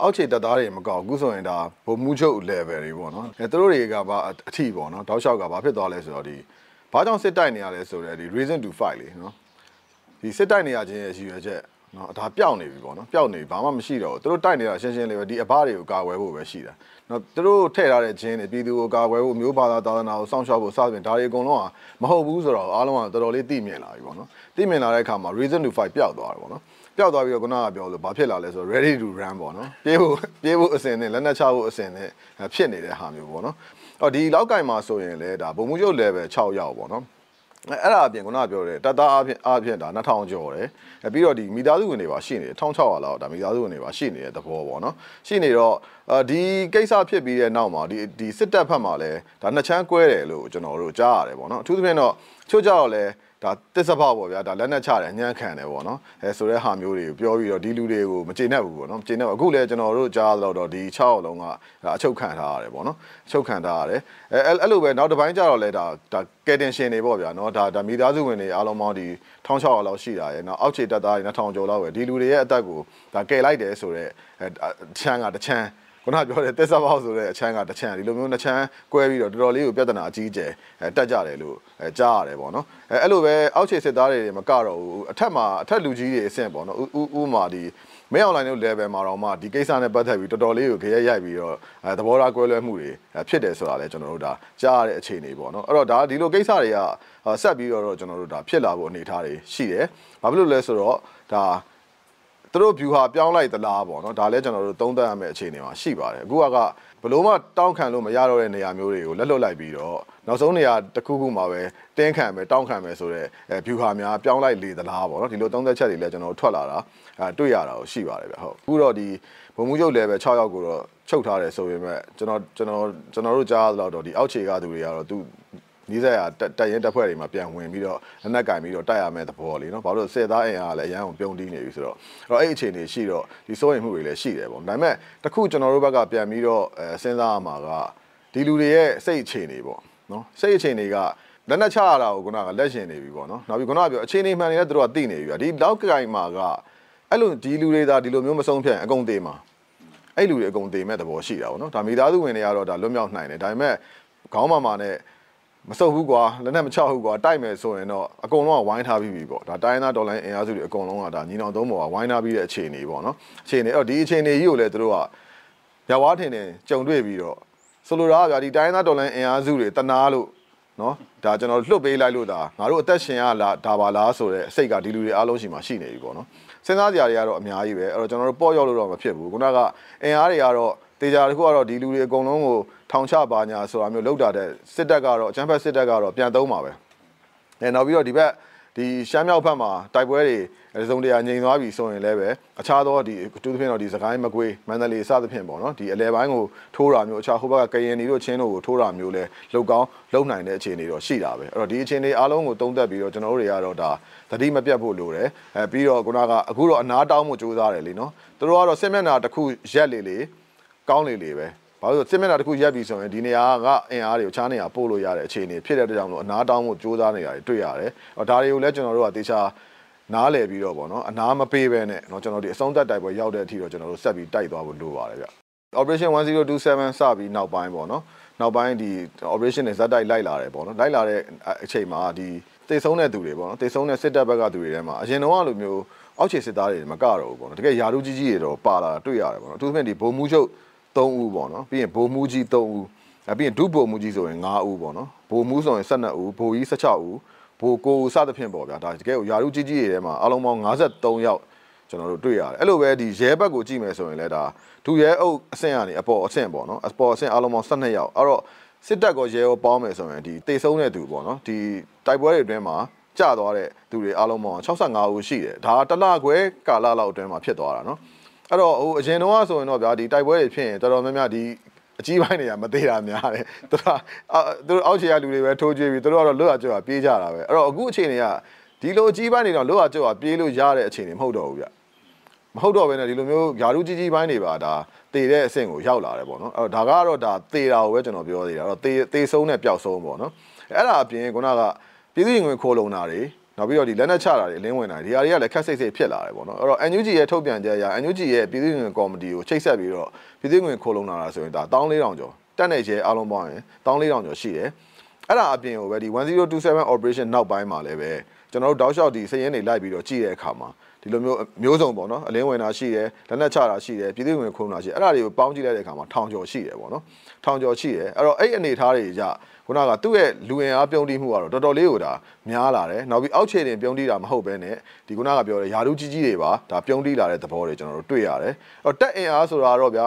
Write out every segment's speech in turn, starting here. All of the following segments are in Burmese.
အောက်ခြေတက်သားတွေမကောက်အခုဆိုရင်ဒါဘုံမှုချုပ် level တွေပေါ့နော်အဲသူတို့တွေကဘာအထီပေါ့နော်တောက်လျှောက်ကဘာဖြစ်သွားလဲဆိုတော့ဒီဘာကြောင့်စစ်တိုက်နေရလဲဆိုတော့ဒီ reason to fight လေနော်ဒီစစ်တိုက်နေရခြင်းရဲ့ရည်ရွယ်ချက် နော်ဒါပျောက်နေပြီပေါ့နော်ပျောက်နေပြီဘာမှမရှိတော့ဘူးသူတို့တိုက်နေတာရှင်းရှင်းလေးပဲဒီအဘတွေကိုကာကွယ်ဖို့ပဲရှိတာနော်သူတို့ထည့်ထားတဲ့ခြင်းတွေပြည်သူကိုကာကွယ်ဖို့မျိုးဘာသာသာသနာကိုစောင့်ရှောက်ဖို့စသဖြင့်ဒါတွေအကုန်လုံးကမဟုတ်ဘူးဆိုတော့အားလုံးကတော်တော်လေးသိမြင်လာပြီပေါ့နော်သိမြင်လာတဲ့အခါမှာ reason to fight ပျောက်သွားတယ်ပေါ့နော်ပျောက်သွားပြီးတော့ခုနကပြောလို့ဘာဖြစ်လာလဲဆိုတော့ ready to run ပေါ့နော်ပြေးဖို့ပြေးဖို့အစင်နဲ့လက်နက်ချဖို့အစင်နဲ့ဖြစ်နေတဲ့ဟာမျိုးပေါ့နော်အော်ဒီလောက်ကင်မှာဆိုရင်လည်းဒါဘုံမှုချုပ် level 6ရောက်ပေါ့နော် အဲ့အဲ့ဒါအပြင်ခုနကပြောတယ်တသားအပြင်အပြင်ဒါ2000ကျော်တယ်အဲပြီးတော့ဒီမိသားစုဝင်တွေပါရှိနေတယ်1600လောက်ဒါမိသားစုဝင်တွေပါရှိနေတဲ့သဘောပေါ့နော်ရှိနေတော့အဲ ဒီကိစ္စဖြစ်ပြီးတဲ့နောက်မှာဒီဒီစစ်တပ်ဖက်မှာလည်းဒါနှစ်ချမ်းကွဲတယ်လို့ကျွန်တော်တို့ကြားရတယ်ပေါ့နော်အထူးသဖြင့်တော့ချို့ကြတော့လည်းဒါတစ္ဆဖောက်ပေါ့ဗျာဒါလက်နဲ့ချတယ်ညံ့ခံတယ်ပေါ့နော်အဲဆိုတဲ့ဟာမျိုးတွေကိုပြောပြီးတော့ဒီလူတွေကိုမကျေနပ်ဘူးပေါ့နော်မကျေနပ်ဘူးအခုလည်းကျွန်တော်တို့ကြားတော့တော့ဒီ6အောင်လုံးကအချုပ်ခံထားရတယ်ပေါ့နော်အချုပ်ခံထားရတယ်အဲအဲ့လိုပဲနောက်တစ်ပိုင်းကျတော့လဲဒါဒါကယ်တင်ရှင်တွေပေါ့ဗျာနော်ဒါဒါမိသားစုဝင်တွေအားလုံးပေါင်းဒီ1600လောက်ရှိတာရယ်နော်အောက်ခြေတက်သားတွေ2000ကျော်လောက်ပဲဒီလူတွေရဲ့အသက်ကိုဒါကယ်လိုက်တယ်ဆိုတော့အဲချမ်းကတချမ်း ခုနပြောတဲ့တက်ဆက်ပေါက်ဆိုတဲ့အချမ်းကတစ်ချမ်းဒီလိုမျိုးနှစ်ချမ်းကွဲပြီးတော့တော်တော်လေးကိုပြဿနာအကြီးအကျယ်အဲတက်ကြတယ်လို့အဲကြားရတယ်ပေါ့နော်အဲအဲ့လိုပဲအောက်ခြေစစ်သားတွေမကတော့ဘူးအထက်မှာအထက်လူကြီးတွေအဆင့်ပေါ့နော်ဥဥဥမာဒီမင်းအွန်လိုင်းတို့ level မှာတော့မှဒီကိစ္စနဲ့ပတ်သက်ပြီးတော်တော်လေးကိုကြရက်ရိုက်ပြီးတော့အဲသဘောထားကွဲလွဲမှုတွေဖြစ်တယ်ဆိုတာလည်းကျွန်တော်တို့ဒါကြားရတဲ့အခြေအနေပေါ့နော်အဲ့တော့ဒါဒီလိုကိစ္စတွေကဆက်ပြီးတော့ကျွန်တော်တို့ဒါဖြစ်လာဖို့အနေအထားတွေရှိတယ်ဘာဖြစ်လို့လဲဆိုတော့ဒါ သူတို့ view ဟာပြောင်းလိုက်သလားပေါ့နော်ဒါလည်းကျွန်တော်တို့သုံးသပ်ရမယ့်အခြေအနေမှာရှိပါတယ်အခုကဘလို့မှတောင်းခံလို့မရတော့တဲ့နေရာမျိုးတွေကိုလက်လွတ်လိုက်ပြီးတော့နောက်ဆုံးနေရာတစ်ခုခုမှာပဲတင်းခံမယ်တောင်းခံမယ်ဆိုတော့အဲ view ဟာများပြောင်းလိုက်လေသလားပေါ့နော်ဒီလိုသုံးသက်ချက်တွေလည်းကျွန်တော်တို့ထွက်လာတာအဲတွေ့ရတာကိုရှိပါတယ်ဗျဟုတ်အခုတော့ဒီဘုံမှုချုပ် level 6ရောက်ကိုတော့ချုပ်ထားတယ်ဆိုပေမဲ့ကျွန်တော်ကျွန်တော်ကျွန်တော်တို့ကြားရတော့ဒီအောက်ခြေကသူတွေကတော့သူ နီးစပ်ရတက်ရင်တက်ဖွဲ့တွေမှာပြန်ဝင်ပြီးတော့လက်နက်ကင်ပြီးတော့တိုက်ရမယ့်သဘောလေးနော်ဘာလို့စစ်သားအင်အားကလည်းအရန်အောင်ပြုံးတီးနေပြီဆိုတော့အဲ့တော့အဲ့အခြေအနေရှိတော့ဒီစိုးရိမ်မှုတွေလည်းရှိတယ်ပေါ့ဒါပေမဲ့တခုကျွန်တော်တို့ဘက်ကပြန်ပြီးတော့အဲစဉ်းစားရမှာကဒီလူတွေရဲ့စိတ်အခြေအနေပေါ့နော်စိတ်အခြေအနေကလက်နက်ချရတာကိုခုနကလက်ရှင်နေပြီပေါ့နော်နောက်ပြီးခုနကပြောအခြေအနေမှန်နေတဲ့သူတို့ကသိနေပြီဒီလောက်ကင်မှာကအဲ့လိုဒီလူတွေသာဒီလိုမျိုးမဆုံးဖြတ်အကုန်သေးမှာအဲ့လူတွေအကုန်သေးမဲ့သဘောရှိတာပေါ့နော်ဒါမိသားစုဝင်တွေကတော့ဒါလွတ်မြောက်နိုင်တယ်ဒါပေမဲ့ခေါင်းမာမာနဲ့ မစုပ်ဘူးကွာလက်နဲ့မချဘူးကွာတိုက်မယ်ဆိုရင်တော့အကုန်လုံးကဝိုင်းထားပြီးပြီပေါ့ဒါတိုင်းသားဒေါ်လာအင်အားစုတွေအကုန်လုံးကဒါညီနောင်သုံးပေါ်ကဝိုင်းထားပြီးတဲ့အခြေအနေပေါ့နော်အခြေအနေအဲ့တော့ဒီအခြေအနေကြီးကိုလည်းတို့ကရဝါထင်တယ်ကြုံတွေ့ပြီးတော့ဆိုလိုတာကဗျာဒီတိုင်းသားဒေါ်လာအင်အားစုတွေတနာလို့နော်ဒါကျွန်တော်လွတ်ပေးလိုက်လို့ဒါငါတို့အသက်ရှင်ရလားဒါပါလားဆိုတဲ့အစိတ်ကဒီလူတွေအားလုံးရှိမှရှိနေပြီပေါ့နော်စဉ်းစားကြရတွေကတော့အများကြီးပဲအဲ့တော့ကျွန်တော်တို့ပေါ့ရောက်လို့တော့မဖြစ်ဘူးခုနကအင်အားတွေကတော့ တေချာတခုကတော့ဒီလူတွေအကုန်လုံးကိုထောင်ချပါညာဆိုတာမျိုးလောက်တာတဲ့စစ်တပ်ကတော့အချမ်းဖက်စစ်တပ်ကတော့ပြန်သုံးပါပဲအဲနောက်ပြီးတော့ဒီဘက်ဒီရှမ်းမြောက်ဘက်မှာတိုက်ပွဲတွေအစုံတရာငြိမ်သွားပြီဆိုရင်လည်းပဲအခြားသောဒီအထူးသဖြင့်တော့ဒီစကိုင်းမကွေးမန္တလေးစသဖြင့်ပေါ့နော်ဒီအလဲပိုင်းကိုထိုးတာမျိုးအခြားဟိုဘက်ကကရင်နီတို့ချင်းတို့ကိုထိုးတာမျိုးလဲလောက်ကောင်းလုံနိုင်တဲ့အခြေအနေတော့ရှိတာပဲအဲ့တော့ဒီအခြေအနေအားလုံးကိုတုံးသက်ပြီးတော့ကျွန်တော်တို့တွေကတော့ဒါသတိမပြတ်ဖို့လိုတယ်အဲပြီးတော့ခုနကအခုတော့အနာတောင်းမှုစူးစမ်းတယ်လीနော်သူတို့ကတော့စစ်မျက်နှာတစ်ခုရက်လေလေ ကောင်းလေလေပဲဘာလို့စစ်မျက်နှာတစ်ခုရက်ပြီဆိုရင်ဒီနေရာကအင်အားတွေကိုချားနေရပို့လို့ရတဲ့အခြေအနေဖြစ်တဲ့အတွက်ကြောင့်မလို့အနာတောင်းမှုစူးစမ်းနေတာတွေတွေ့ရတယ်။ဒါတွေကိုလည်းကျွန်တော်တို့ကတေချာနားလည်ပြီးတော့ပေါ့နော်အနာမပေးပဲနဲ့เนาะကျွန်တော်ဒီအဆုံးသက်တိုက်ပွဲရောက်တဲ့အထိတော့ကျွန်တော်တို့ဆက်ပြီးတိုက်သွားဖို့လိုပါတယ်ဗျ Operation 1027စပြီးနောက်ပိုင်းပေါ့နော်နောက်ပိုင်းဒီ operation တွေဇက်တိုက်လိုက်လာတယ်ပေါ့နော်လိုက်လာတဲ့အချိန်မှာဒီတေဆုံးတဲ့သူတွေပေါ့နော်တေဆုံးတဲ့စစ်တပ်ဘက်ကသူတွေထဲမှာအရင်တော့လိုမျိုးအောက်ခြေစစ်သားတွေမကတော့ဘူးပေါ့နော်တကယ်ယာရုကြီးကြီးတွေတော့ပါလာတာတွေ့ရတယ်ပေါ့နော်အထူးသဖြင့်ဒီဘုံမှုချုပ် 3ဦးပေါ့နော်ပြီးရင်ဘိုလ်မူးကြီး3ဦးအဲပြီးရင်ဒုဘိုလ်မူးကြီးဆိုရင်5ဦးပေါ့နော်ဘိုလ်မူးဆိုရင်12ဦးဘိုလ်ကြီး16ဦးဘိုလ်ကိုစသဖြင့်ပေါ့ဗျာဒါတကယ်ကိုယာရုကြီးကြီးတွေထဲမှာအလုံးပေါင်း53ယောက်ကျွန်တော်တို့တွေ့ရတယ်အဲ့လိုပဲဒီရဲဘက်ကိုကြည့်မယ်ဆိုရင်လည်းဒါဒုရဲအုပ်အဆင့်ကနေအပေါ်အဆင့်ပေါ့နော်အပေါ်အဆင့်အလုံးပေါင်း12ယောက်အဲ့တော့စစ်တပ်ကောရဲရောပေါင်းမယ်ဆိုရင်ဒီတေဆုံးတဲ့သူပေါ့နော်ဒီတိုက်ပွဲတွေအတွင်းမှာကြသွားတဲ့သူတွေအားလုံးပေါင်း65ဦးရှိတယ်ဒါတလခွဲကာလလောက်အတွင်းမှာဖြစ်သွားတာနော် အဲ့တော့ဟိုအရင်တော့ဆိုရင်တော့ဗျာဒီတိုက်ပွဲတွေဖြစ်ရင်တော်တော်များများဒီအကြီးပိုင်းတွေကမသေးတာများတယ်သူတို့သူတို့အောက်ခြေကလူတွေပဲထိုးကြွေးပြီးသူတို့ကတော့လွတ်ရကြွာပြေးကြတာပဲအဲ့တော့အခုအခြေအနေကဒီလိုအကြီးပိုင်းတွေတော့လွတ်ရကြွာပြေးလို့ရတဲ့အခြေအနေမဟုတ်တော့ဘူးဗျမဟုတ်တော့ဘဲနဲ့ဒီလိုမျိုးယာရုကြီးကြီးပိုင်းတွေပါဒါတည်တဲ့အဆင့်ကိုရောက်လာတယ်ပေါ့နော်အဲ့တော့ဒါကတော့ဒါတည်တာကိုပဲကျွန်တော်ပြောသေးတာအဲ့တော့တည်တည်ဆုံးနဲ့ပျောက်ဆုံးပေါ့နော်အဲ့ဒါအပြင်ခုနကပြည်သူ့ရင်ဝင်ခိုးလုံတာတွေ နောက်ပြီးတော့ဒီလက်နက်ချတာတွေအလင်းဝင်တာတွေဒီဟာတွေကလည်းခက်စိတ်စိတ်ဖြစ်လာတယ်ပေါ့နော်အဲ့တော့ NUG ရဲ့ထုတ်ပြန်ချက်အရ NUG ရဲ့ပြည်သူ့ဝင်ကော်မတီကိုချိတ်ဆက်ပြီးတော့ပြည်သူ့ဝင်ခိုးလုံလာတာဆိုရင်ဒါ14000ကျော်တက်နေရဲအားလုံးပေါင်းရင်14000ကျော်ရှိတယ်အဲ့ဒါအပြင်ကိုပဲဒီ1027 operation နောက်ပိုင်းမှာလည်းပဲ ကျွန်တော်တို့တောက်လျှောက်ဒီစည်ရင်းတွေလိုက်ပြီးတော့ကြည့်တဲ့အခါမှာဒီလိုမျိုးမျိုးစုံပေါ့နော်အလင်းဝင်တာရှိတယ်လက်နက်ချတာရှိတယ်ပြည်သူ့ဝင်ခုံတာရှိတယ်အဲ့ဒါတွေကိုပေါင်းကြည့်လိုက်တဲ့အခါမှာထောင်ကျော်ရှိတယ်ပေါ့နော်ထောင်ကျော်ရှိတယ်အဲ့တော့အဲ့အနေထားတွေကြခုနကသူ့ရဲ့လူဝင်အားပြုံးတီးမှုကတော့တော်တော်လေးကိုဒါများလာတယ်နောက်ပြီးအောက်ခြေတင်ပြုံးတီးတာမဟုတ်ဘဲနဲ့ဒီခုနကပြောတဲ့ယာဒူးကြီးကြီးတွေပါဒါပြုံးတီးလာတဲ့သဘောတွေကျွန်တော်တို့တွေ့ရတယ်အဲ့တော့တက်အင်အားဆိုတာတော့ဗျာ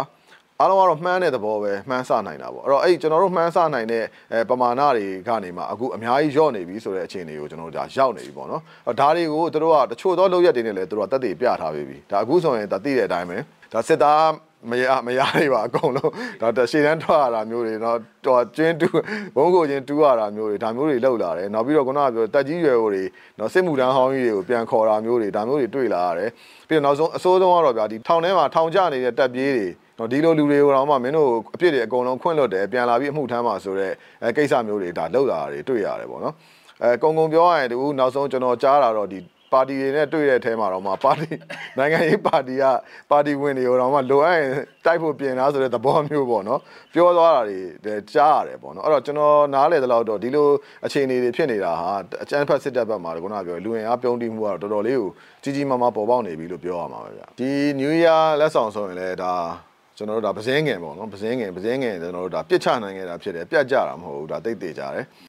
အားလုံးကတော့မှန်းတဲ့သဘောပဲမှန်းဆနိုင်တာပေါ့အဲ့တော့အဲ့ကျွန်တော်တို့မှန်းဆနိုင်တဲ့အဲပမာဏတွေကနေမှအခုအများကြီးညော့နေပြီဆိုတဲ့အခြေအနေကိုကျွန်တော်တို့ဒါရောက်နေပြီပေါ့နော်အဲ့ဒါတွေကိုသူတို့ကတချို့သောလောက်ရက်တွေနဲ့လည်းသူတို့ကတက်တည်ပြထားပေးပြီဒါအခုဆိုရင်ဒါသိတဲ့အတိုင်းပဲဒါစစ်သားမရမရတွေပါအကုန်လုံးဒါတရှေ့တန်းထွက်ရတာမျိုးတွေเนาะတော်ကျွင်းတူဘုံကိုချင်းတူရတာမျိုးတွေဒါမျိုးတွေလောက်လာတယ်နောက်ပြီးတော့ခုနကပြောတက်ကြီးရွယ်ကိုတွေเนาะစစ်မှုတန်းဟောင်းကြီးတွေကိုပြန်ခေါ်တာမျိုးတွေဒါမျိုးတွေတွေ့လာရတယ်ပြီးတော့နောက်ဆုံးအစိုးဆုံးကတော့ဗျာဒီထောင်ထဲမှာထောင်ကျနေတဲ့တက်ပြေးတွေ တော့ဒီလိုလူတွေကိုတော့မှမင်းတို့အပြစ်တွေအကုန်လုံးခွင့်လွတ်တယ်ပြန်လာပြီးအမှုထမ်းမှာဆိုတော့အဲကိစ္စမျိုးတွေဒါလောက်လာတာတွေတွေ့ရတယ်ပေါ့နော်အဲကုံကုံပြောရရင်တူနောက်ဆုံးကျွန်တော်ကြားတာတော့ဒီပါတီတွေနဲ့တွေ့တဲ့အထဲမှာတော့မှပါတီနိုင်ငံရေးပါတီကပါတီဝင်တွေကိုတော့မှလိုအပ်ရင်တိုက်ဖို့ပြင်လားဆိုတဲ့သဘောမျိုးပေါ့နော်ပြောသွားတာတွေကြားရတယ်ပေါ့နော်အဲ့တော့ကျွန်တော်နားလေတဲ့လောက်တော့ဒီလိုအခြေအနေတွေဖြစ်နေတာဟာအကျန်းဖက်စစ်တပ်ဘက်မှာခုနကပြောလူဝင်အားပြုံးတီးမှုကတော့တော်တော်လေးကိုကြီးကြီးမားမားပေါ်ပေါက်နေပြီလို့ပြောရမှာပဲဗျဒီ New Year လက်ဆောင်ဆိုရင်လည်းဒါ ကျွန်တော်တို့ဒါပစင်းငယ်ပေါ့နော်ပစင်းငယ်ပစင်းငယ်ကျွန်တော်တို့ဒါပြစ်ချနိုင်ခဲ့တာဖြစ်တယ်ပြတ်ကြတာမဟုတ်ဘူးဒါတိတ်သေးကြတယ်